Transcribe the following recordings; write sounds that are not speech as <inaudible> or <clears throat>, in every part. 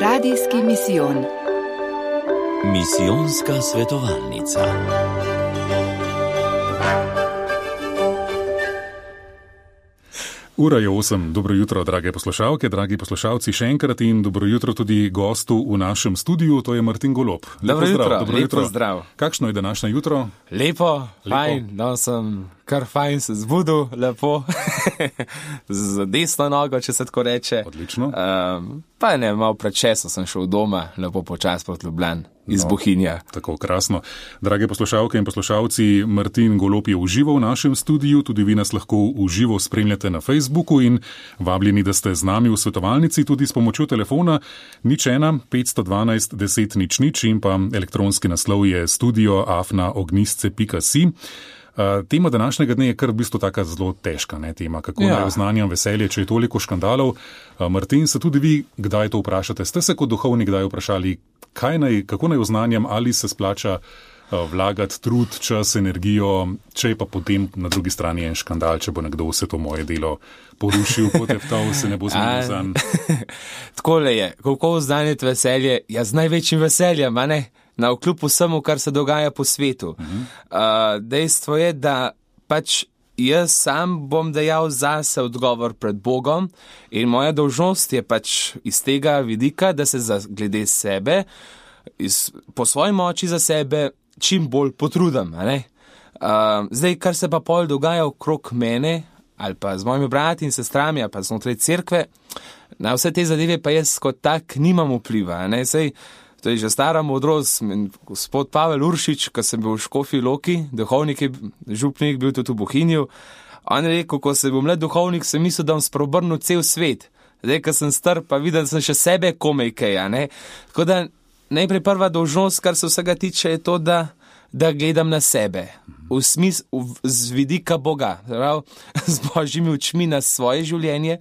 Radijski misijon. Misijonska svetovalnica. Ura je 8. Dobro jutro, drage poslušalke, dragi poslušalci, še enkrat in dobro jutro tudi gostu v našem studiu, to je Martin Golob. Dobro jutro, dobro jutro. Zdrav. Kakšno je današnje jutro? Lepo, lepo. fajn, da sem kar fajn se zbudil, lepo, <laughs> z desno nogo, če se tako reče. Odlično. Um, pa ne, malo prečeso sem šel doma, lepo počas pod Ljubljana iz no, Bohinja. Tako krasno. Drage poslušalke in poslušalci, Martin Golop je užival v našem studiu, tudi vi nas lahko uživo spremljate na Facebooku in vabljeni, da ste z nami v svetovalnici tudi s pomočjo telefona nič ena 512 10 nič nič in pa elektronski naslov je studio afnaognisce.si. Uh, tema današnjega dne je kar v bistvu tako zelo težka ne, tema, kako ja. naj oznanjam veselje, če je toliko škandalov. Uh, Martin, se tudi vi kdaj to vprašate? Ste se kot duhovnik kdaj vprašali, naj, kako naj oznanjam, ali se splača uh, vlagati trud, čas, energijo, če je pa potem na drugi strani en škandal, če bo nekdo vse to moje delo porušil, potem se ne bo zmenil <laughs> za njim. <laughs> Tako le je, kako oznanjati veselje, ja z največjim veseljem, a ne? Na vkljub vsemu, kar se dogaja po svetu. Uh -huh. uh, dejstvo je, da pač jaz sam bom dejal zase odgovor pred Bogom in moja dolžnost je pač iz tega vidika, da se glede sebe, iz, po svoji moči za sebe, čim bolj potrudim. Uh, zdaj, kar se pa pol dogaja okrog mene ali pa z mojimi brati in sestrami ali pa znotraj cerkve, na vse te zadeve pa jaz kot tak nimam vpliva. Sej, To je že stara modrost. Gospod Pavel Uršič, ko sem bil v Škofi Loki, duhovnik, župnik, bil tudi v Bohinju. On je rekel, ko sem bil mlad duhovnik, sem mislil, da bom sprobrnil cel svet. Zdaj, ko sem star, pa vidim, da sem še sebe komaj kaj. Tako da najprej prva dolžnost, kar se vsega tiče, je to, da da gledam na sebe, v smislu z vidika Boga, prav, <laughs> z božjimi očmi na svoje življenje,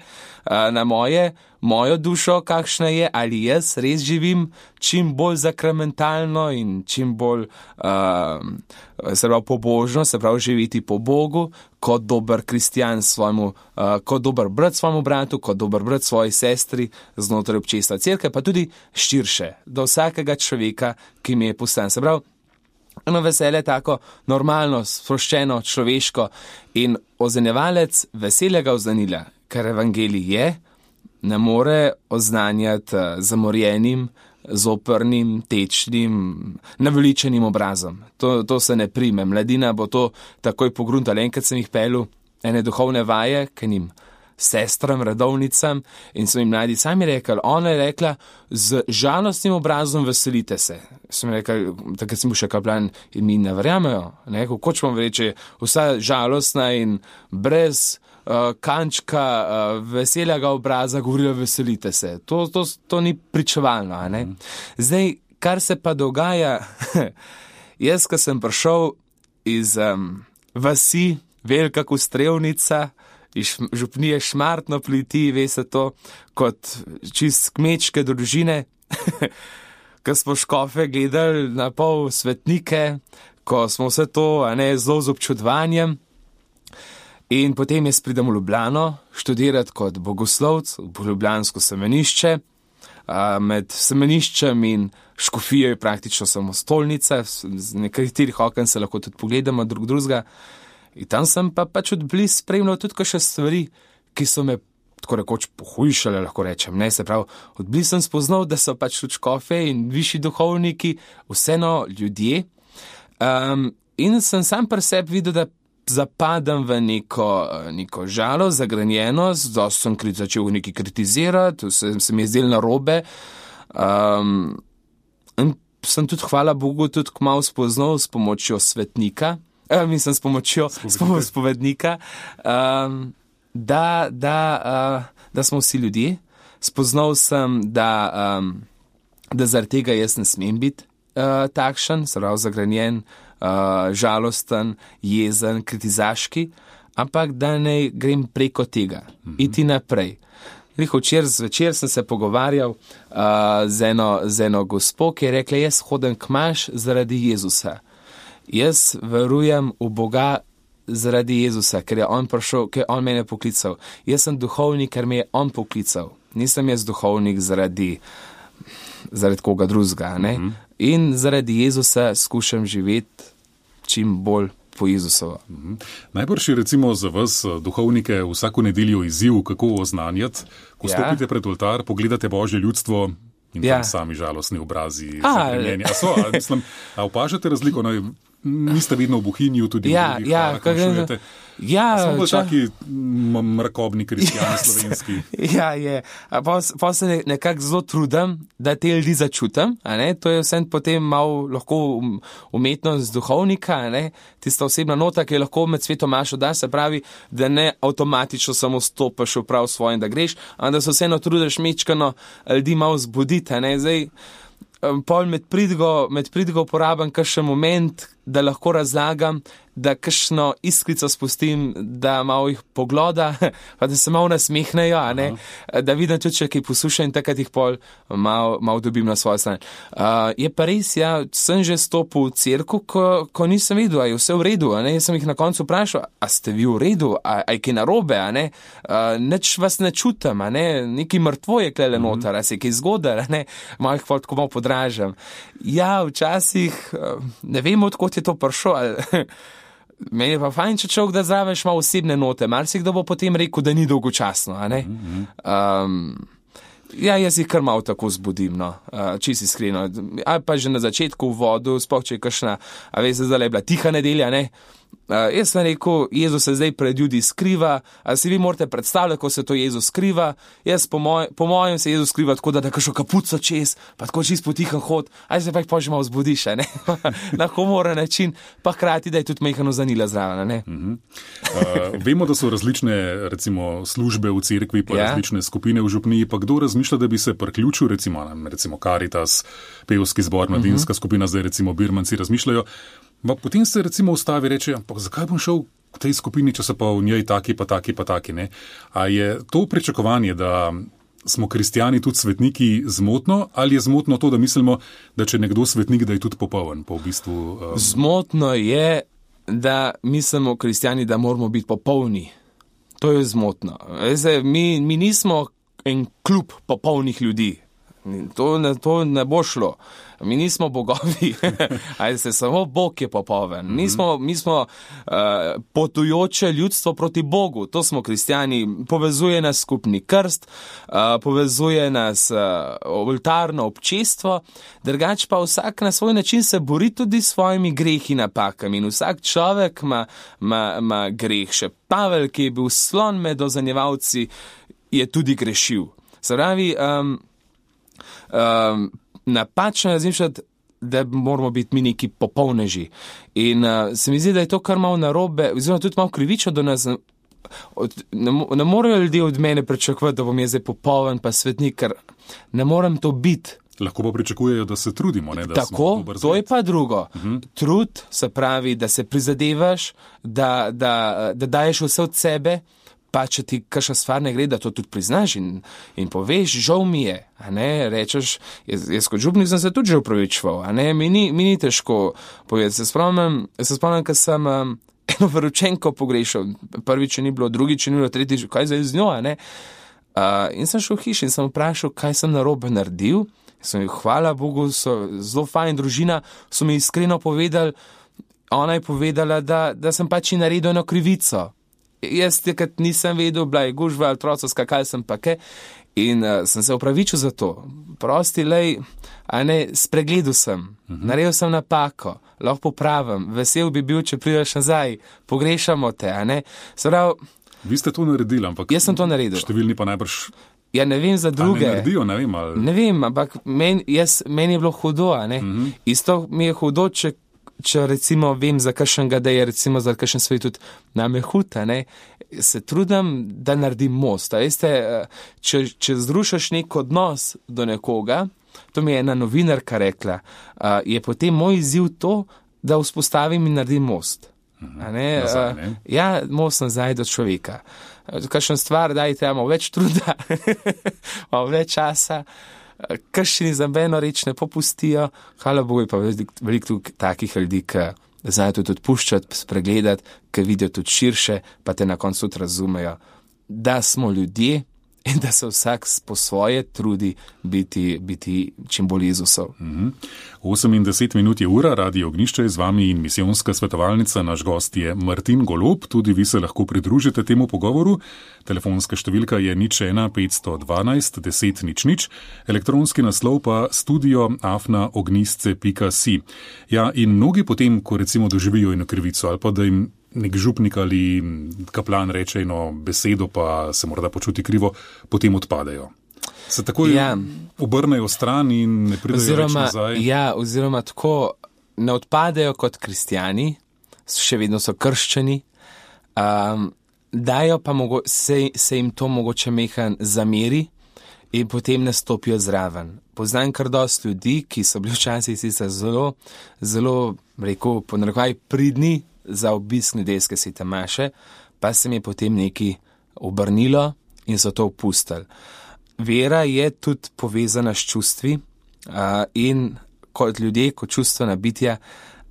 na moje, mojo dušo, kakšna je, ali jaz res živim čim bolj zakramentalno in čim bolj uh, se pravi pobožno, se pravi živeti po Bogu, kot dober kristjan svojemu, uh, kot dober brat svojemu bratu, kot dober brat svoji sestri znotraj občestva cerke, pa tudi širše do vsakega človeka, ki mi je postan. Se pravi, eno veselje, tako normalno, sproščeno, človeško in ozenjevalec veselega oznanila, kar evangelij je, ne more oznanjati eh, zamorjenim, zoprnim, tečnim, naveličenim obrazom. To, to se ne prime. Mladina bo to takoj pogruntala. Enkrat sem jih pelil ene duhovne vaje, ki jim sestram, redovnicam in so jim mladi sami rekli, ona je rekla, z žalostnim obrazom veselite se. Sem rekel, takrat sem bil še kaplan in mi ne verjamejo, ne, kako čemo reči, vsa žalostna in brez uh, kančka uh, veselega obraza govorila, veselite se. To, to, to ni pričevalno. Mhm. Zdaj, kar se pa dogaja, <laughs> jaz, ko sem prišel iz um, vasi, velika kustrevnica, iz župnije šmartno pliti, veste to, kot čist kmečke družine, <laughs> ko smo škofe gledali na pol svetnike, ko smo vse to, a ne zelo z občudovanjem. In potem jaz pridem v Ljubljano študirati kot bogoslovc v Ljubljansko semenišče. Med semeniščem in škofijo je praktično samo stolnica, z nekaterih okn se lahko tudi pogledamo drug drugega. In tam sem pa pač odbliz spremljal tudi še stvari, ki so me tako rekoč pohujšale, lahko rečem. Ne, se pravi, odbliz sem spoznal, da so pač lučkofe in višji duhovniki vseeno ljudje. Um, in sem sam pri sebi videl, da zapadam v neko, neko žalost, zagranjenost, da sem začel nekaj kritizirati, se, se mi je zdelo na robe. Um, in sem tudi, hvala Bogu, tudi kmalo spoznal s pomočjo svetnika <laughs> uh, mislim, s pomočjo spovednika, um, da, da, uh, da smo vsi ljudje. Spoznal sem, da, um, da zaradi tega jaz ne smem biti uh, takšen, zelo zagranjen, uh, žalosten, jezen, kritizaški, ampak da ne grem preko tega, mhm. iti naprej. Včeraj zvečer sem se pogovarjal uh, z, eno, z eno gospo, ki je rekla: Jaz hodim k maš zaradi Jezusa. Jaz verujem v Boga zaradi Jezusa, ker je On prišel, ker je On mene poklical. Jaz sem duhovnik, ker me je On poklical. Nisem jaz duhovnik zaradi zaradi koga drugega. Uh -huh. In zaradi Jezusa skušam živeti čim bolj po Jezusovo. -huh. Najbrž je recimo za vas, duhovnike, vsako nedeljo izziv, kako oznanjati, ko ja. stopite pred oltar, pogledate Božje ljudstvo. In ja. sami žalostni obrazi. A, a, so, a, mislim, a opažate razliko? No, niste vedno v Bohinju, tudi ja, v ja, Bohinju. Ja, samo ča... taki mrkobni kristijani <laughs> slovenski. <laughs> ja, je. Pa, se ne, nekako zelo trudim, da te ljudi začutim. To je vsem potem malo lahko um, umetnost duhovnika, tista osebna nota, ki je lahko med svetom mašo da, se pravi, da ne avtomatično samo stopiš v prav svoj in da greš, ampak da se vseeno trudiš mečkano ljudi malo zbuditi. Pol med pridgo, med pridgo uporabim kar še moment, da lahko razlagam, da kakšno iskrico spustim, da malo jih pogloda, <laughs> pa da se malo nasmehnejo, da vidim tudi, če kaj poslušam in takrat jih pol malo, malo dobim na svojo stran. Uh, je pa res, ja, sem že stopil v crkvu, ko, ko nisem videl, a je vse v redu, ne, jaz sem jih na koncu vprašal, a ste vi v redu, a, a je kaj narobe, a ne, uh, neč vas ne čutim, a ne, neki mrtvo je klele mhm. noter, a se je kaj zgodar, a ne, malo jih pol tako malo podražam. Ja, včasih uh, ne vem, odkot je to prišlo, ali <laughs> Meni je pa fajn, če človek da zraven ima osebne note, marsikdo bo potem rekel, da ni dolgočasno. Um, ja, jaz jih kar malo tako zbudim, no, uh, čisto iskreno. Ali pa že na začetku v vodu, spoh če je kakšna, a veste, zdaj je bila tiha nedelja, ne. Uh, jaz sem rekel, Jezus se zdaj pred ljudi skriva, ali si vi morate predstavljati, kako se to Jezus skriva. Jaz, po, moj, po mojem, se Jezus skriva tako, da da kašo kapuco čez, pa tako čist potihan hod, aj se pa jih požimo vzbudiš, ne? <laughs> na humoren način, pa hkrati, da je tudi mehano zanila zraven. Uh -huh. uh, vemo, da so različne recimo, službe v cerkvi, pa ja. različne skupine v župniji, pa kdo razmišlja, da bi se priključil, recimo, recimo Karitas, pevski zbor, mladinska uh mhm. -huh. skupina, zdaj recimo Birmanci razmišljajo. Ma potem se recimo ustavi in reče, ampak zakaj bom šel v tej skupini, če so pa v njej taki, pa taki, pa taki. Ne? A je to pričakovanje, da smo kristijani tudi svetniki zmotno, ali je zmotno to, da mislimo, da če nekdo svetnik, da je tudi popoln? Po v bistvu, um... Zmotno je, da mislimo kristijani, da moramo biti popolni. To je zmotno. Zdaj, mi, mi nismo en klub popolnih ljudi. To ne, to ne bo šlo. Mi nismo bogovi, <laughs> ali se samo Bog je popoln. Mm -hmm. Mi smo uh, potujoče ljudstvo proti Bogu, to smo kristijani. Povezuje nas skupni krst, uh, povezuje nas uh, oltarno občestvo, drugač pa vsak na svoj način se bori tudi s svojimi grehi in napakami. In vsak človek ima, ima, ima greh. Še Pavel, ki je bil slon med ozanjevalci, je tudi grešil. Pravi, um, um, napačno razmišljati, da moramo biti mi neki popolneži. In uh, se mi zdi, da je to kar malo narobe, oziroma tudi malo krivično do nas. Od, ne, ne morejo ljudje od mene pričakovati, da bom jaz zdaj popoln, pa svetnik, ker ne morem to biti. Lahko pa pričakujejo, da se trudimo. Ne, da Tako, to je pa drugo. Uh mhm. -huh. Trud se pravi, da se prizadevaš, da, da, da daješ vse od sebe, pa če ti kakšna stvar ne gre, da to tudi priznaš in, in poveš, žal mi je. Rečeš, jaz, jaz kot župnik sem se tudi že upravičval, mi, mi ni težko povedati. Se spomnim, se spomnim, ker sem um, eno vročenko pogrešal, prvič ni bilo, drugič ni bilo, tretjič, kaj zdaj z njo. Uh, in sem šel v hiš in sem vprašal, kaj sem na robe naredil. Sem jih, hvala Bogu, so zelo fajn družina, so mi iskreno povedali, ona je povedala, da, da sem pač naredil eno krivico jaz takrat nisem vedel, bila je gužva ali troca, skakal sem pa ke. In uh, sem se upravičil za to. Prosti, lej, a ne, spregledal sem, uh mhm. -huh. naredil sem napako, lahko popravim, vesel bi bil, če prideš nazaj, pogrešamo te, a ne. Sprav, Vi ste to naredili, ampak. Jaz sem to naredil. Številni pa najbrž. Ja, ne vem za druge. Ne, naredijo, ne, vem, ali... ne vem, ampak men, jaz, meni je bilo hudo, mhm. -huh. Isto mi je hudo, če če recimo vem za kakšnega, da je recimo za kakšen svet tudi name huta, ne, se trudim, da naredim most. Veste, če, če zrušaš nek odnos do nekoga, to mi je ena novinarka rekla, je potem moj izziv to, da vzpostavim in naredim most. Mhm. Ne, nazaj, ne? Ja, most nazaj do človeka. Kakšen stvar, dajte, imamo več truda, <laughs> imamo več časa krščini za eno reč ne popustijo, hvala Bogu, pa veliko velik takih ljudi, ki znajo tudi odpuščati, spregledati, ki vidijo tudi širše, pa te na koncu razumejo, da smo ljudje <laughs> in da se vsak po svoje trudi biti, biti čim bolj Jezusov. -hmm. 8 in 10 minut je ura, radio ognišče je z vami in misijonska svetovalnica, naš gost je Martin Golob, tudi vi se lahko pridružite temu pogovoru. Telefonska številka je nič 1 512 10 nič nič, elektronski naslov pa studio afnaognisce.si. Ja, in mnogi potem, ko recimo doživijo eno krivico ali pa da jim nek župnik ali kaplan reče eno besedo, pa se morda počuti krivo, potem odpadejo. Se tako ja. obrnejo stran in ne pridejo oziroma, nazaj. Ja, oziroma tako ne odpadejo kot kristijani, še vedno so krščani. Um, dajo pa mogo, se, se jim to mogoče mehan zameri in potem nastopijo zraven. Poznam kar dosti ljudi, ki so bili včasih sicer zelo, zelo, rekel, ponarekvaj pridni za obisk nedeljske svete maše, pa se mi je potem neki obrnilo in so to opustili. Vera je tudi povezana s čustvi uh, in kot ljudje, kot čustvena bitja,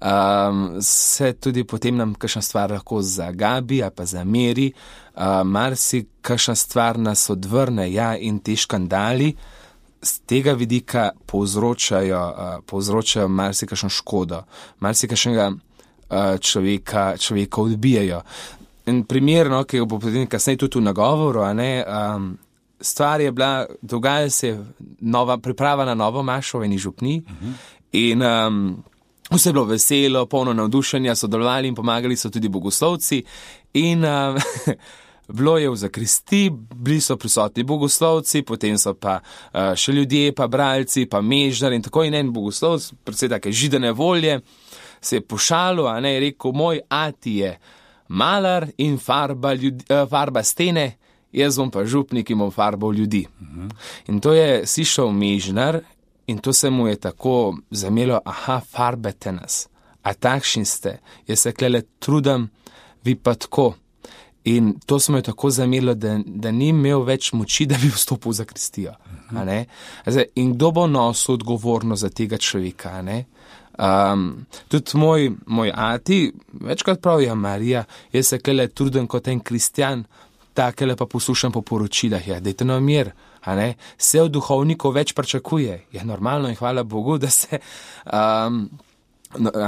um, se tudi potem nam kakšna stvar lahko zagabi ali pa zameri, uh, marsi kakšna stvar nas odvrne, ja, in te škandali z tega vidika povzročajo, uh, povzročajo marsikakšno škodo, marsikakšnega uh, človeka, človeka odbijajo. In primerno, ki bo potem kasneje tudi v nagovoru, ne, um, stvar je bila, dogaja se nova priprava na novo mašo v eni župni uh -huh. in um, vse je bilo veselo, polno navdušenja, sodelovali in pomagali so tudi bogoslovci in um, <laughs> Bilo je v zakristi, bili so prisotni bogoslovci, potem so pa uh, še ljudje, pa bralci, pa mežar in tako in en bogoslovc, predvsej take židene volje, se je pošalil, a ne je rekel, moj ati je malar in farba, ljudi, uh, farba stene, jaz bom pa župnik in bom farbal ljudi. Mhm. In to je slišal mežnar in to se mu je tako zamelo, aha, farbete nas, a takšni ste, jaz se klele trudam, vi pa tako. In to smo jo tako zamelo, da, da ni imel več moči, da bi vstopil za Kristijo. Zdaj, in kdo bo nosil odgovornost za tega človeka? Um, tudi moj, moj ati, večkrat pravijo, Marija, jaz se kele trudim kot en kristjan, takele pa poslušam po poročilah, ja, dajte na mir. Se od duhovnikov več pričakuje, je normalno in hvala Bogu, da se. Um,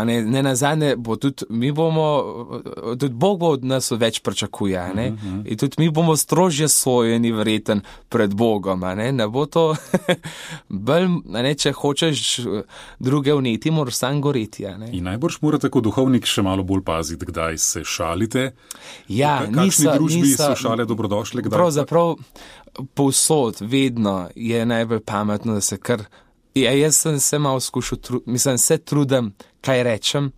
ne, ne na zadnje, bo tudi mi bomo, tudi Bog bo od nas več pričakuje. Uh mhm, -huh. Mhm. In tudi mi bomo strožje sojeni, vreten pred Bogom. Ne, ne bo to, <laughs> bolj, ne, če hočeš druge vneti, moraš sam goreti. In najbrž morate kot duhovnik še malo bolj paziti, kdaj se šalite. Ja, niso, družbi niso, so šale dobrodošle. Pravzaprav povsod, vedno je najbolj pametno, da se kar. Ja, jaz sem se malo skušal, tru, mislim, se trudim, kaj rečem.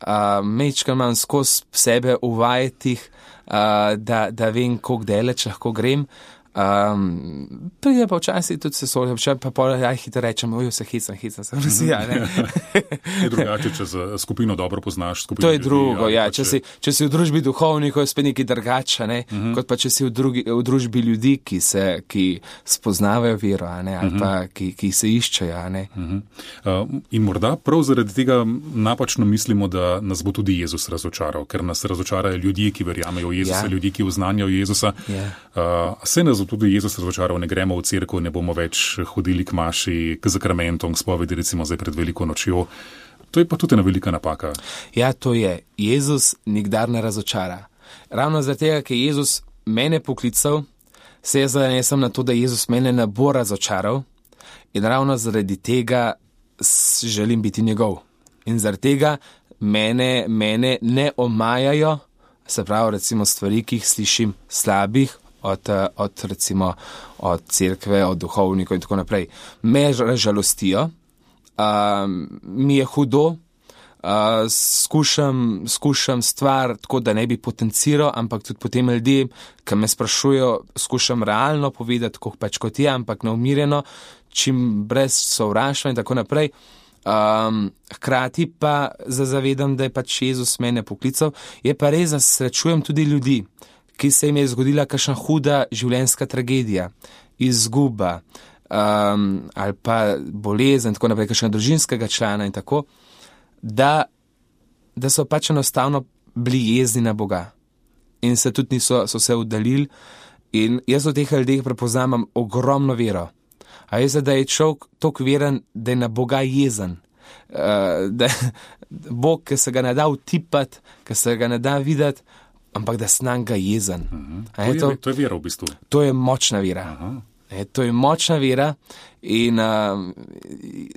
Uh, Mečkam imam skozi sebe uvajati, uh, da, da vem, kako daleč lahko grem. Um, pride pa včasih tudi se soli, če pa pol, ja, hitro rečem, oj, se hecam, hecam, se ja, ne. <laughs> je drugače, če za skupino dobro poznaš skupino. To je ljudi, drugo, ja, če, če, si, če si v družbi duhovnikov, je spet nekaj drugače, ne, uh mhm. -huh. kot pa če si v, drugi, v družbi ljudi, ki se, ki spoznavajo vero, ne, ali uh -huh. pa ki, ki se iščejo, ne. Uh -huh. uh, in morda prav zaradi tega napačno mislimo, da nas bo tudi Jezus razočaral, ker nas razočarajo ljudje, ki verjamejo v Jezusa, ja. ljudje, ki vznanjajo Jezusa. Ja. Uh, zato tudi Jezus razočaral, ne gremo v crkvo, ne bomo več hodili k maši, k zakramentom, k spovedi, recimo zdaj pred veliko nočjo. To je pa tudi ena velika napaka. Ja, to je. Jezus nikdar ne razočara. Ravno zaradi tega, ker je Jezus mene poklical, se jaz zanesem na to, da Jezus mene ne bo razočaral in ravno zaradi tega želim biti njegov. In zaradi tega mene, mene ne omajajo, se pravi, recimo stvari, ki jih slišim slabih od, od, recimo, od cerkve, od duhovnikov in tako naprej. Me žalostijo, uh, mi je hudo, uh, skušam, skušam stvar tako, da ne bi potenciral, ampak tudi potem ljudje, ki me sprašujejo, skušam realno povedati, kako pač kot je, ampak neumirjeno, čim brez sovraštva in tako naprej. Um, hkrati pa zavedam, da je pač Jezus mene poklical, je pa res, da srečujem tudi ljudi, ki se jim je zgodila kakšna huda življenjska tragedija, izguba um, ali pa bolezen, tako naprej, kakšnega družinskega člana in tako, da, da so pač enostavno bili jezni na Boga in se tudi niso so se udalili In jaz v teh ljudeh prepoznam ogromno vero. A je zdaj, da je človek tako veren, da je na Boga jezen. Uh, da <laughs> Bog, ki se ga ne da utipati, ki se ga ne da videti, ampak da snam ga jezen. -huh. to, je, to, to je vera v bistvu. To je močna vera. -huh. e, to je močna vera in uh,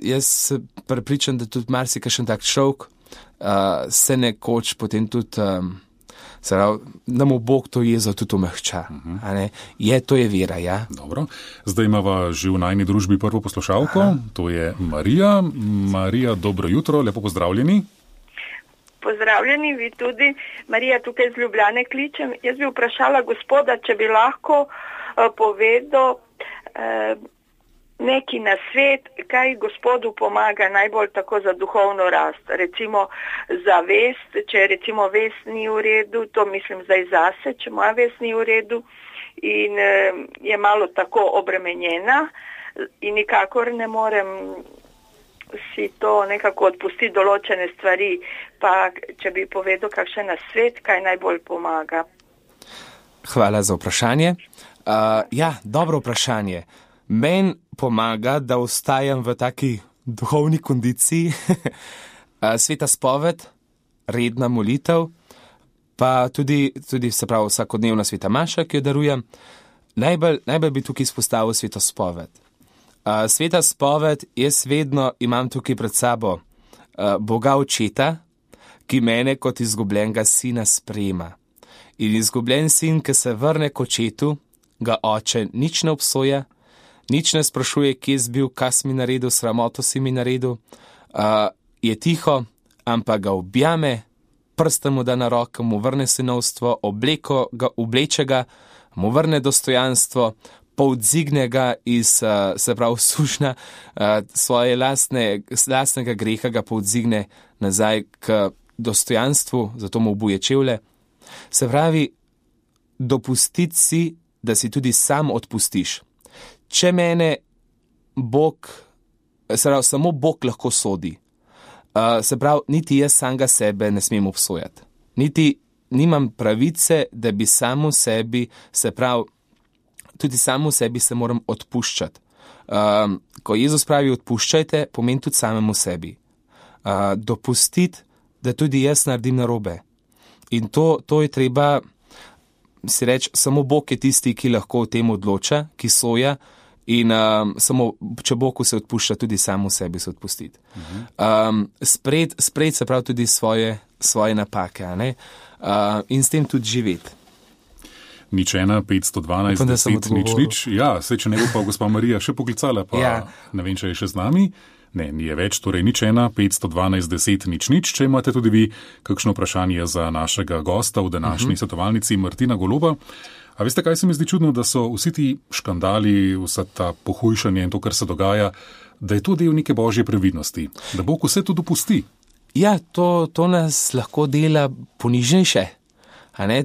jaz sem prepričan, da tudi marsikaj tak človek uh, se nekoč potem tudi. Um, Pravi, da mu Bog to jezo tudi umehča. Uh -huh. Je to je vera. Ja? Zdaj imamo že v najni družbi prvo poslušalko, Aha. to je Marija. Marija, dobro jutro, lepo pozdravljeni. Pozdravljeni, vi tudi. Marija, tukaj z Ljubljane kličem. Jaz bi vprašala gospoda, če bi lahko uh, povedal uh, neki na svet, kaj gospodu pomaga najbolj tako za duhovno rast. Recimo za vest, če recimo vest ni v redu, to mislim zdaj zase, če moja vest ni v redu in eh, je malo tako obremenjena in nikakor ne morem si to nekako odpustiti določene stvari, pa če bi povedal kakšen na svet, kaj najbolj pomaga. Hvala za vprašanje. Uh, ja, dobro vprašanje. Meni pomaga, da ostajam v taki duhovni kondiciji, <laughs> sveta spoved, redna molitev, pa tudi, tudi se pravi, vsakodnevna sveta maša, ki jo darujem. Najbolj, najbolj bi tukaj izpostavil sveta spoved. Sveta spoved, jaz vedno imam tukaj pred sabo Boga očeta, ki mene kot izgubljenega sina sprejema. In izgubljen sin, ki se vrne k očetu, ga oče nič ne obsoja, nič ne sprašuje, kje si bil, kaj si mi naredil, sramoto si mi naredil, uh, je tiho, ampak ga objame, prste mu da na roko, mu vrne sinovstvo, obleko ga obleče ga, mu vrne dostojanstvo, povdzigne ga iz, uh, se pravi, sušna uh, svoje lastne, lastnega greha, ga povdzigne nazaj k dostojanstvu, zato mu obuje čevlje. Se pravi, dopustiti si, da si tudi sam odpustiš če mene Bog, se pravi, samo Bog lahko sodi. Uh, se pravi, niti jaz samega sebe ne smem obsojati. Niti nimam pravice, da bi samo sebi, se pravi, tudi samo sebi se moram odpuščati. Um, ko Jezus pravi: odpuščajte, pomeni tudi samemu sebi. Uh, dopustiti, da tudi jaz naredim narobe. In to, to je treba si reči, samo Bog je tisti, ki lahko o tem odloča, ki soja. In um, samo, če Bogu se odpušča, tudi samo sebi se odpustiti. Um, spred, spred se pravi tudi svoje, svoje napake uh, in s tem tudi živeti. Nič ena, 512, Upam, 10, nič, nič. Ja, se če ne bo pa gospa Marija še poklicala, pa ja. ne vem, če je še z nami. Ne, ni več, torej nič ena, 512, 10, nič, nič. Če imate tudi vi kakšno vprašanje za našega gosta v današnji uh mhm. -huh. svetovalnici Martina Goloba. A veste, kaj se mi zdi čudno, da so vsi ti škandali, vsa ta pohujšanje in to, kar se dogaja, da je to del neke božje previdnosti, da Bog vse to dopusti. Ja, to, to nas lahko dela ponižnejše.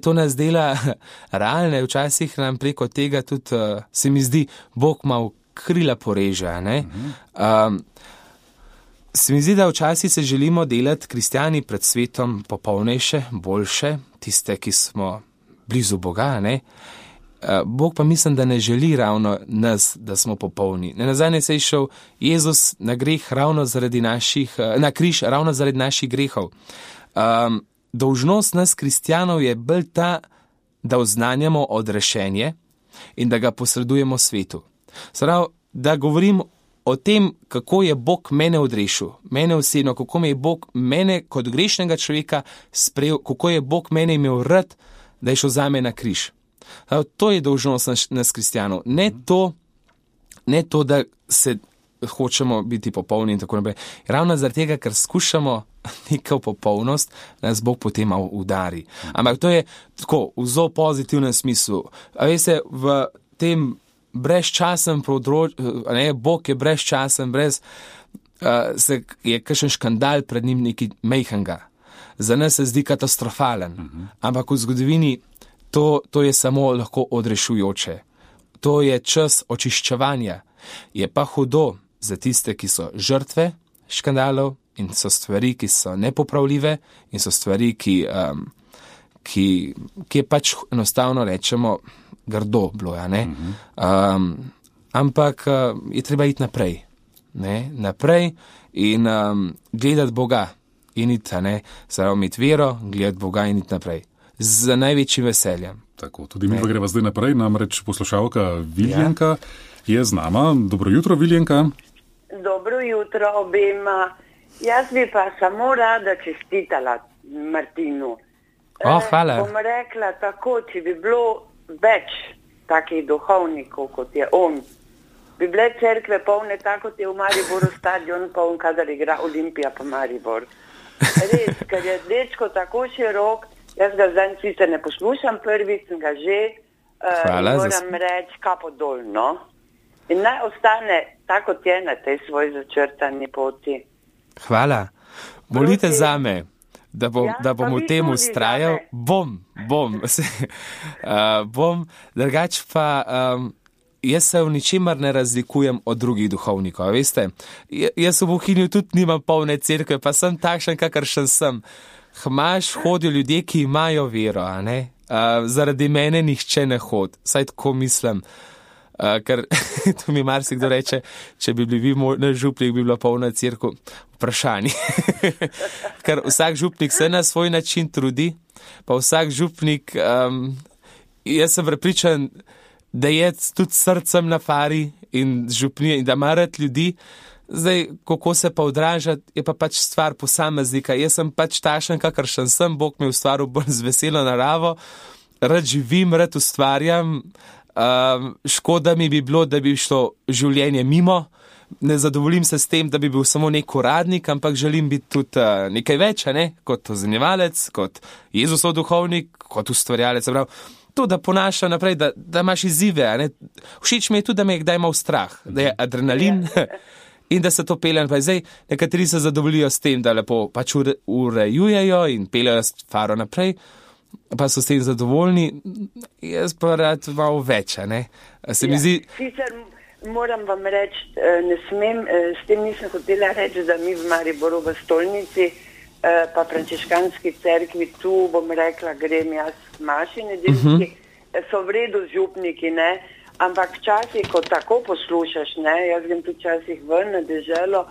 To nas dela <laughs> realne, včasih nam preko tega tudi uh, se mi zdi, Bog malo krila poreže. Um, se mi zdi, da včasih se želimo delati kristijani pred svetom popolnejše, boljše, tiste, ki smo blizu Boga. Ne? Eh, Bog pa mislim, da ne želi ravno nas, da smo popolni. Ne nazadnje se je šel Jezus na greh ravno zaradi naših, eh, na križ ravno zaradi naših grehov. Um, dolžnost nas, kristijanov, je bolj ta, da oznanjamo odrešenje in da ga posredujemo svetu. Sprav, da govorim o tem, kako je Bog mene odrešil, mene osebno, kako me je Bog mene kot grešnega človeka sprejel, kako je Bog mene imel rad da je šel za me na križ. To je dolžnost nas, kristijanov. Ne to, ne to, da se hočemo biti popolni in tako naprej. Ravno zaradi tega, ker skušamo <laughs> neko popolnost, nas Bog potem udari. Ampak to je tako, v zelo pozitivnem smislu. A veste, v tem brezčasnem področju, ne, Bog je brezčasen, brez, uh, se je kakšen škandal pred njim neki mejhanga za nas se zdi katastrofalen, uh -huh. ampak v zgodovini to, to je samo lahko odrešujoče. To je čas očiščevanja. Je pa hudo za tiste, ki so žrtve škandalov in so stvari, ki so nepopravljive in so stvari, ki, um, ki, ki je pač enostavno rečemo, grdo bilo. Ja, um, ampak uh, je treba iti naprej, ne? naprej in um, gledati Boga in iti, samo imeti vero, gledati Boga in iti naprej. Z največjim veseljem. Tako, tudi mi pa greva zdaj naprej, namreč poslušalka Viljenka ja. je z nama. Dobro jutro, Viljenka. Dobro jutro obema. Jaz bi pa samo rada čestitala Martinu. Oh, hvala. E, bom rekla tako, če bi bilo več takih duhovnikov kot je on, bi bile cerkve polne tako, kot je v Mariboru stadion poln, kadar igra Olimpija pa Maribor. Res, ker je dečko tako širok, jaz ga zdaj sicer ne poslušam, prvi sem ga že, uh, moram za... reči, kapo dolno. In naj ostane tako, kot je na tej svoji začrtani poti. Hvala. Molite za me da, bom, ja, da bom v tem ustrajal, bom, bom, <laughs> uh, bom, drugač pa. Um, Jaz se v ničemer ne razlikujem od drugih duhovnikov. Veste, jaz v Bohinju tudi nimam polne crkve, pa sem takšen, kakršen sem. Hmaš hodijo ljudje, ki imajo vero, uh, zaradi mene nihče ne hodi, saj tako mislim. Uh, ker <laughs> tu mi marsikdo reče, če bi bili vi na župnik, bi bila polna crkva vprašanji. <laughs> Ker vsak župnik se na svoj način trudi, pa vsak župnik, um, jaz sem prepričan, da je tudi srcem na fari in župnije in da marat ljudi. Zdaj, kako se pa odraža, je pa pač stvar posameznika. Jaz sem pač tašen, kakršen sem, Bog mi je ustvaril bolj z veselo naravo, rad živim, rad ustvarjam. Um, škoda mi bi bilo, da bi šlo življenje mimo, ne zadovoljim se s tem, da bi bil samo nek uradnik, ampak želim biti tudi uh, nekaj več, ne? kot ozanjevalec, kot Jezusov duhovnik, kot ustvarjalec. To, da ponaša naprej, da, da imaš izzive. Všeč mi je tudi, da me je kdaj imel strah, da je adrenalin. <laughs> In da se to pelje naprej. Zdaj, nekateri se zadovoljijo s tem, da lepo pač urejujejo in peljejo faro naprej, pa so s tem zadovoljni. Jaz pa rad malo več. Se mi ja. zdi. Moram vam reči, eh, ne smem, eh, s tem nisem hotela reči, da mi v Mariboru v stolnici, eh, pa frančiškanski cerkvi, tu bom rekla, grem jaz maši nedeljski, uh mhm. -huh. so v redu župniki, ne? ampak včasih, ko tako poslušaš, ne? jaz grem tu včasih ven na deželo,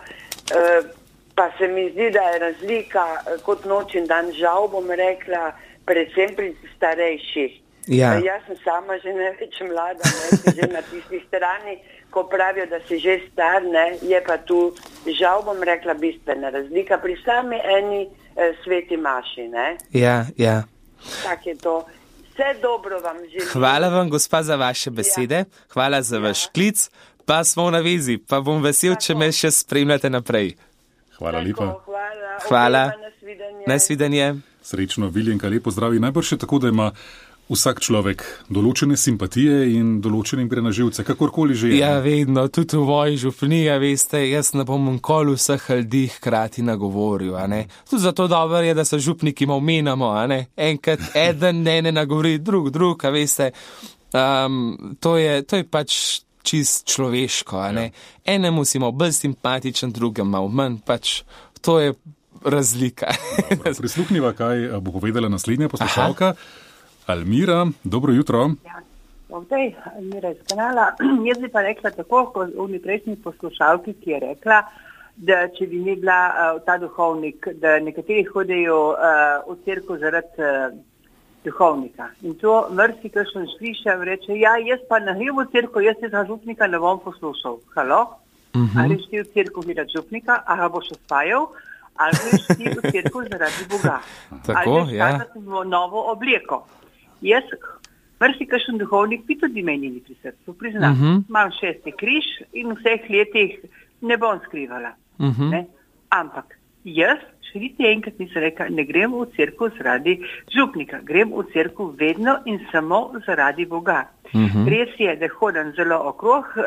pa se mi zdi, da je razlika kot noč in dan, žal bom rekla, predvsem pri starejših. Ja. Jaz sem sama že ne več mlada, ne, že na tisti strani ko pravijo, da si že star, ne, je pa tu, žal bom rekla, bistvena razlika pri sami eni eh, sveti maši. Ne. Ja, ja. Tako je to. Vse dobro vam želim. Hvala vam, gospa, za vaše besede, ja. hvala za ja. vaš klic, pa smo na vezi, pa bom vesel, Tako. če me še spremljate naprej. Hvala lepa. Hvala. hvala. Nasvidenje. Nasvidenje. Srečno, Viljenka, lepo zdravi. Najbrž je tako, da ima vsak človek določene simpatije in določenim gre na živce, kakorkoli že je. Ja, vedno, tudi v moji župniji, veste, jaz ne bom nikoli vseh ljudi hkrati nagovoril. Tudi zato dobro je, da se župniki omenjamo, enkrat eden ne ne nagovori, drug, drug, a veste. Um, to, je, to je pač čist človeško. Ja. Enemu si malo bolj simpatičen, drugemu malo manj, pač to je razlika. Prisluhnimo, kaj bo povedala naslednja poslušalka. Aha. Almira, dobro jutro. Ja. Ovdej, Almira iz kanala. <clears throat> Jaz bi pa rekla tako, kot v prejšnji poslušalki, ki je rekla, da če bi ni bila uh, ta duhovnik, da nekateri hodijo uh, v crkvu zaradi uh, duhovnika. In to mrsi, kar sem slišal, reče, ja, jaz pa na hrib v crkvu, jaz se za župnika ne bom poslušal. Halo? Uh. -huh. Ali si v crkvu videti župnika, a ga boš osvajal, ali si v crkvu zaradi Boga. Tako, ali ja. novo obleko. Jaz, marsikajšen duhovnik, bi tudi menili pri srcu, priznam. Uh mhm. -huh. Imam šesti križ in vseh letih ne bom skrivala. Uh mhm. -huh. Ampak jaz, še niti enkrat nisem rekla, ne grem v crkvu zaradi župnika, grem v crkvu vedno in samo zaradi Boga. Uh mhm. -huh. Res je, da hodim zelo okrog, uh,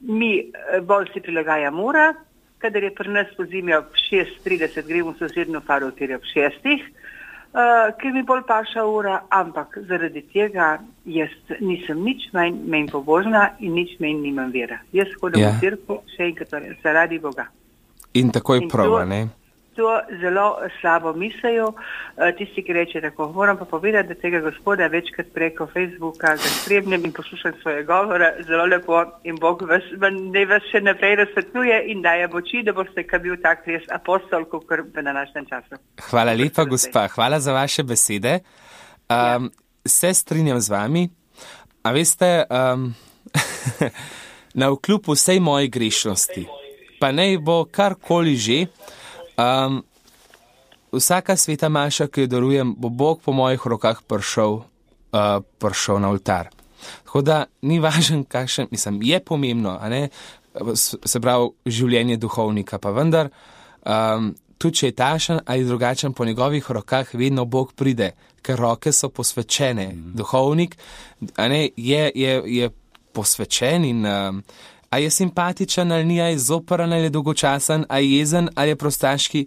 mi eh, bolj si prilagajamo ura, kadar je pri nas po zimi ob 6.30, gremo v sosednjo faro, kjer je ob 6.00 uh, ki mi bolj paša ura, ampak zaradi tega jaz nisem nič manj, manj pobožna in nič manj nimam vera. Jaz hodim ja. v crkvu še enkrat torej, zaradi Boga. In tako je prav, ne? To zelo slabo mislijo. Eh, tisti, ki reče tako, moram pa povedati, da tega gospoda večkrat preko Facebooka ga spremljam in poslušam svoje govore, zelo lepo in Bog vas, ne vas še naprej razsvetljuje in daje moči, da boste kar bil tak res apostol, kot v današnjem času. Hvala lepa, gospa, hvala za vaše besede. Um, ja. Se strinjam z vami, a veste, um, <laughs> na vkljub vsej moji grešnosti, pa naj bo karkoli že, Um, vsaka sveta maša, ki jo darujem, bo Bog po mojih rokah prišel, uh, prišel na oltar. Tako da ni važen, kakšen, mislim, je pomembno, se pravi, življenje duhovnika, pa vendar, um, tudi če je tašen ali drugačen po njegovih rokah, vedno Bog pride, ker roke so posvečene. Mm -hmm. Duhovnik ne, je, je, je posvečen in um, a je simpatičen ali ni, a je zoporen ali je dolgočasen, a je jezen ali je prostaški,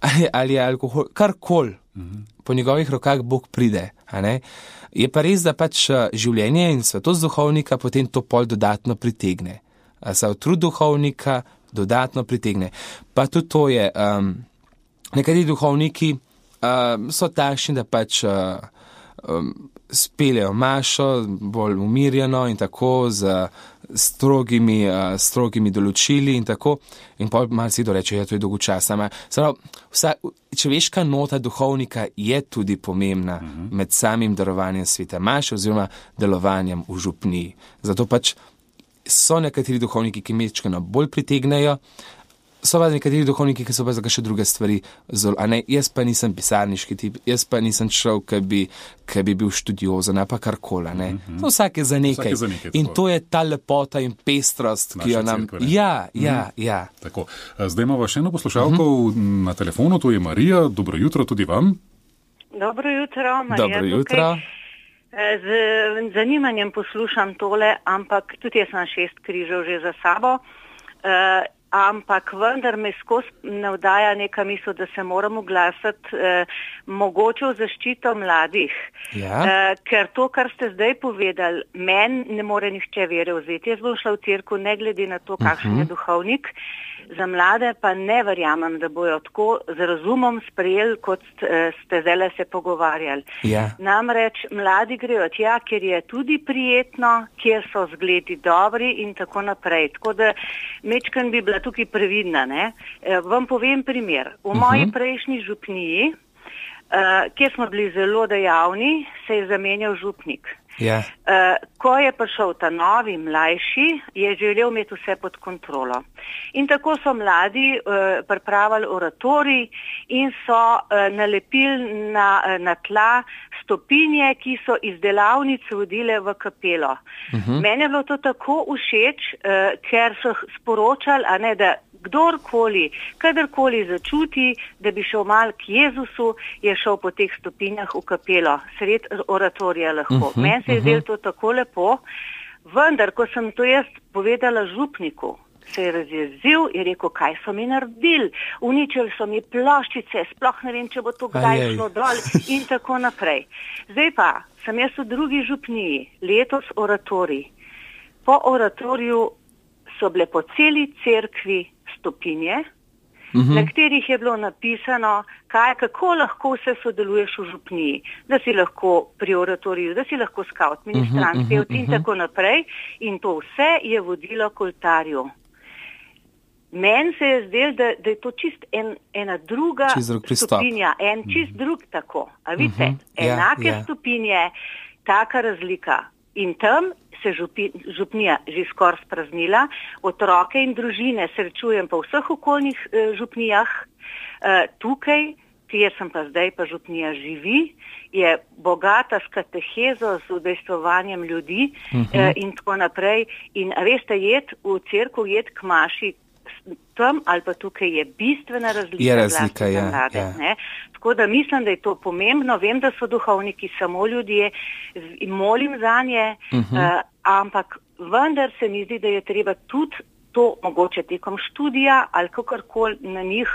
ali, ali je alkohol, karkoli. Mhm. Po njegovih rokah Bog pride. Je pa res, da pač eh, življenje in svetost duhovnika potem to pol dodatno pritegne. Za trud duhovnika dodatno pritegne. Pa tudi to je, um, nekateri duhovniki um, so takšni, da pač uh, um, speljejo mašo bolj umirjeno in tako z strogimi, uh, strogimi določili in tako. In pa malo si doreče, da ja, je to dolgočasno. Vsa človeška nota duhovnika je tudi pomembna uh mhm. -huh. med samim darovanjem sveta maše oziroma delovanjem v župniji. Zato pač so nekateri duhovniki, ki mečkano bolj pritegnejo, so pa nekateri duhovniki, ki so pa za še druge stvari. Zol, ne, jaz pa nisem pisarniški tip, jaz pa nisem šel, ki bi, bi bil študiozen, pa karkoli. Mm -hmm. no, vsak je za nekaj. Je za nekaj in to je ta lepota in pestrost, Naša ki jo nam. Cerkve, ja, ja, mm -hmm. ja. Tako. Zdaj imamo še eno poslušalko mm -hmm. na telefonu, to je Marija. Dobro jutro tudi vam. Dobro jutro, Marija. Dobro jutro. Z zanimanjem poslušam tole, ampak tudi jaz sem šest križev že za sabo. Ampak vendar me skozi navdaja neka misel, da se moramo glasati eh, mogoče v zaščito mladih. Ja. Eh, ker to, kar ste zdaj povedali, meni ne more nihče vere vzeti. Jaz bom šla v cirku, ne glede na to, kakšen uh -huh. je mhm. duhovnik. Za mlade pa ne verjamem, da bojo tako z razumom sprejeli, kot eh, ste zdaj se pogovarjali. Ja. Namreč mladi grejo tja, kjer je tudi prijetno, kjer so zgledi dobri in tako naprej. Tako da mečken bi bila tukaj previdna. Ne? Eh, vam povem primer. V uh -huh. moji prejšnji župniji, uh, kjer smo bili zelo dejavni, se je zamenjal župnik. Ja. Uh, ko je prišel ta novi, mlajši, je želel imeti vse pod kontrolo. In tako so mladi uh, pripravili oratori in so uh, nalepili na, uh, na tla stopinje, ki so iz delavnice vodile v kapelo. Uh mhm. -huh. Mene je bilo to tako všeč, uh, ker so sporočali, ne, da kdorkoli, kadarkoli začuti, da bi šel mal k Jezusu, je šel po teh stopinjah v kapelo, sred oratorija lahko. Uh mhm, -huh, Meni se je uh -huh. zdelo to tako lepo, vendar, ko sem to jaz povedala župniku, se je razjezil in rekel, kaj so mi naredili. Uničili so mi ploščice, sploh ne vem, če bo to kdaj šlo dol in tako naprej. Zdaj pa sem jaz v drugi župniji, letos oratorij. Po oratoriju so bile po celi cerkvi stopinje, uh mhm. -huh. na katerih je bilo napisano, kaj, kako lahko se sodeluješ v župniji, da si lahko pri oratoriju, da si lahko scout, ministrant, uh -huh, uh -huh, in tako naprej. In to vse je vodilo k oltarju. Meni se je zdelo, da, da je to čist en, ena druga stopinja, en čist mm. drug tako. A vidite, uh mhm. -huh. enake yeah, yeah. stopinje, taka razlika. In tam se župi, župnija že skoraj spraznila, otroke in družine srečujem po vseh okoljnih eh, župnijah. Eh, tukaj, kjer sem pa zdaj, pa župnija živi, je bogata s katehezo, z udejstvovanjem ljudi uh -huh. eh, in tako naprej. In veste, jed v crkvu, jed k maši, tam ali pa tukaj je bistvena razlika. Je razlika, ja, mlade, ja. Tako da mislim, da je to pomembno. Vem, da so duhovniki samo ljudje in molim za nje, uh -huh. uh, ampak vendar se mi zdi, da je treba tudi to mogoče tekom študija ali kakorkoli na njih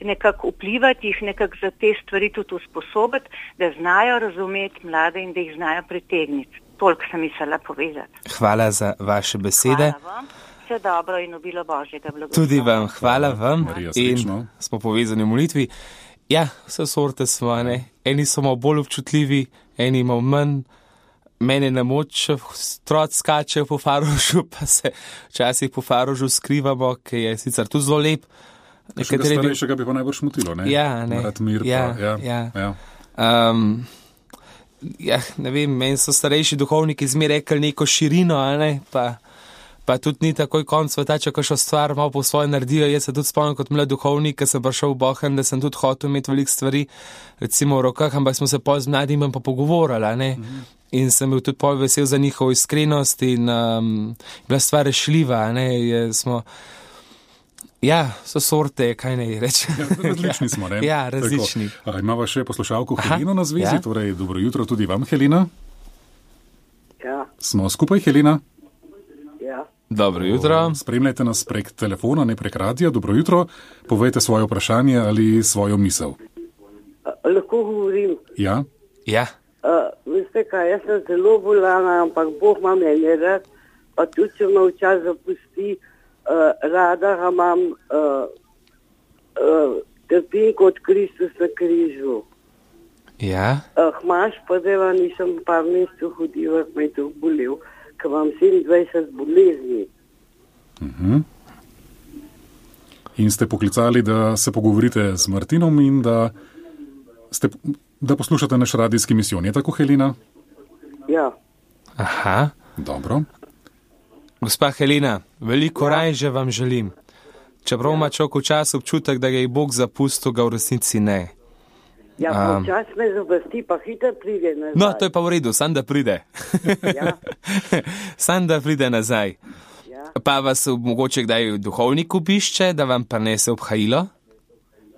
nekako vplivati, jih nekako za te stvari tudi usposobiti, da znajo razumeti mlade in da jih znajo pritegniti. Toliko sem mislila povedati. Hvala za vaše besede. Hvala vam. Vse dobro in obilo Božjega blagoslova. Tudi vam, hvala vam. Marija, in smo povezani v molitvi. Ja, vse sorte smo, ne. Eni so malo bolj občutljivi, eni malo manj. Mene ne moče, strot skače po farožu, pa se včasih po farožu skrivamo, ki je sicer tu zelo lep. Nekateri bi- starejšega bi pa najbolj šmutilo, ne? Ja, ne. Mir, Ja, pa, ja, ja. ja. Um, ja, ne vem, meni so starejši duhovniki zmeraj rekli neko širino, ne, pa, pa tudi ni takoj konc sveta, če kakšno stvar malo po svoje naredijo. Jaz se tudi spomnim kot mlad duhovnik, ki sem prišel v Bohen, da sem tudi hotel imeti veliko stvari, recimo v rokah, ampak smo se pol z mladimi pa pogovorili, a ne. In sem bil tudi pol vesel za njihovo iskrenost in um, bila stvar rešljiva, a ne, je, smo, ja, so sorte, kaj naj rečem. <laughs> Različni smo, ne? Ja, različni. Tako. A, Imava še poslušalko Aha, Helino na zvezi, ja. torej dobro jutro tudi vam, Helina. Ja, Smo skupaj, Helina. Dobro jutro. Spremljajte nas prek telefona, ne prek radia. Dobro jutro. Povejte svoje vprašanje ali svojo misel. A, lahko govorim. Ja, Ja. Uh, veste kaj, jaz sem zelo bolana, ampak Bog ima mene rad, pa tudi če me včasih zapusti, uh, rada ga imam, uh, trpim kot Kristus na križu. Ja. Uh, Hmaš pa dela, nisem par mesecev hodila, me je to bolel, ker imam 27 bolezni. mhm. In ste poklicali, da se pogovorite z Martinom in da, ste, da poslušate naš radijski misijon. Je tako, Helina? Ja, Aha. Dobro. Gospa Helena, veliko rajže vam želim. Čeprav ima človek včasih občutek, da ga je Bog zapustil, ga v resnici ne. Ja čas me zapusti, pa hitro pride nazaj. No, to je pa v redu, sam da pride. Ja. <laughs> sam da pride nazaj. Ja. Pa vas mogoče kdaj duhovnik obišče, da vam prinese obhajilo?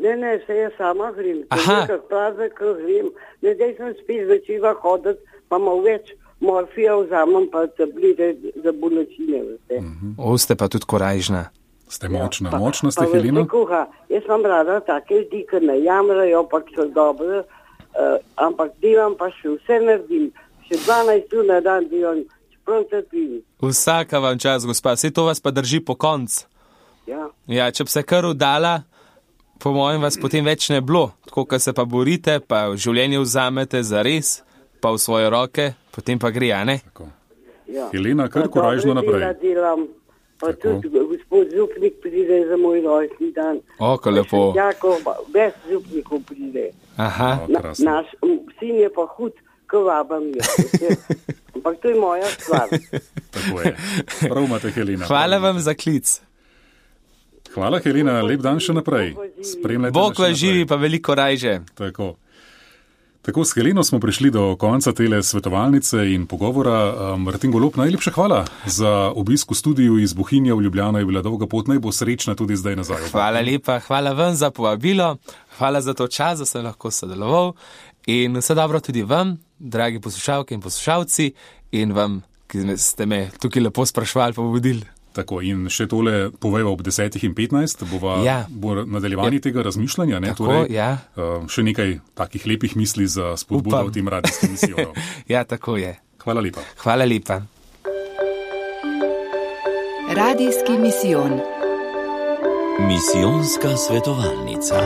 Ne, ne, se jaz sama grem. Aha. Ker praznik grem. Ne, da sem spet začela hoditi, pa malo več morfija vzamem, pa tablete za bolečine. veste. O, ste pa tudi korajžna. Ste močna, Ja, Pa- močna ste, pa Helina. Kuha, jaz imam rada take ljudi, ki ne jamrajo, pa ki so dobre, uh, ampak delam pa še vse naredim. Še 12 ur na dan delam, čeprav trpim. Vsaka vam čas, gospa, vse to vas pa drži po koncu. Ja. Ja, če bi se kar udala, po mojem, vas potem več ne bilo. Tako, ko se pa borite, pa življenje vzamete za res, pa v svoje roke, potem pa gre, a ne? Tako. Ja. Helena, kar Pa korajžno dobre dela naprej. Delam, pa Tako. tudi gospod Župnik pride za moj rojstni dan. O, ko lepo. Jako, več župnikov pride. Aha, O, Na, naš sin je pa hud, ko vabam je. <laughs> Ampak to je moja stvar. <laughs> Tako je. Prav imate, Helena. hvala vam za klic. Hvala, Helena, lep dan še naprej. Spremljajte Bog vas živi, pa veliko rajže. Tako. Tako s Heleno smo prišli do konca tele svetovalnice in pogovora. Martin Golop, najlepša hvala za obisk v studiu iz Bohinja v Ljubljano. Je bila dolga pot, naj bo srečna tudi zdaj nazaj. Hvala lepa, hvala vam za povabilo, hvala za to čas, da sem lahko sodeloval in vse dobro tudi vam, dragi poslušalke in poslušalci, in vam, ki ste me tukaj lepo sprašvali, pa vodili. Tako in še tole poveva ob 10 in 15, bova, Ja. bo nadaljevanje tega razmišljanja. Ne, Tako, ja. eh, še nekaj takih lepih misli za spodbudo Upam. v tem radijskem misijonu. <laughs> Ja, tako je. Hvala lepa. Hvala lepa. Radijski misijon. Misijonska svetovalnica.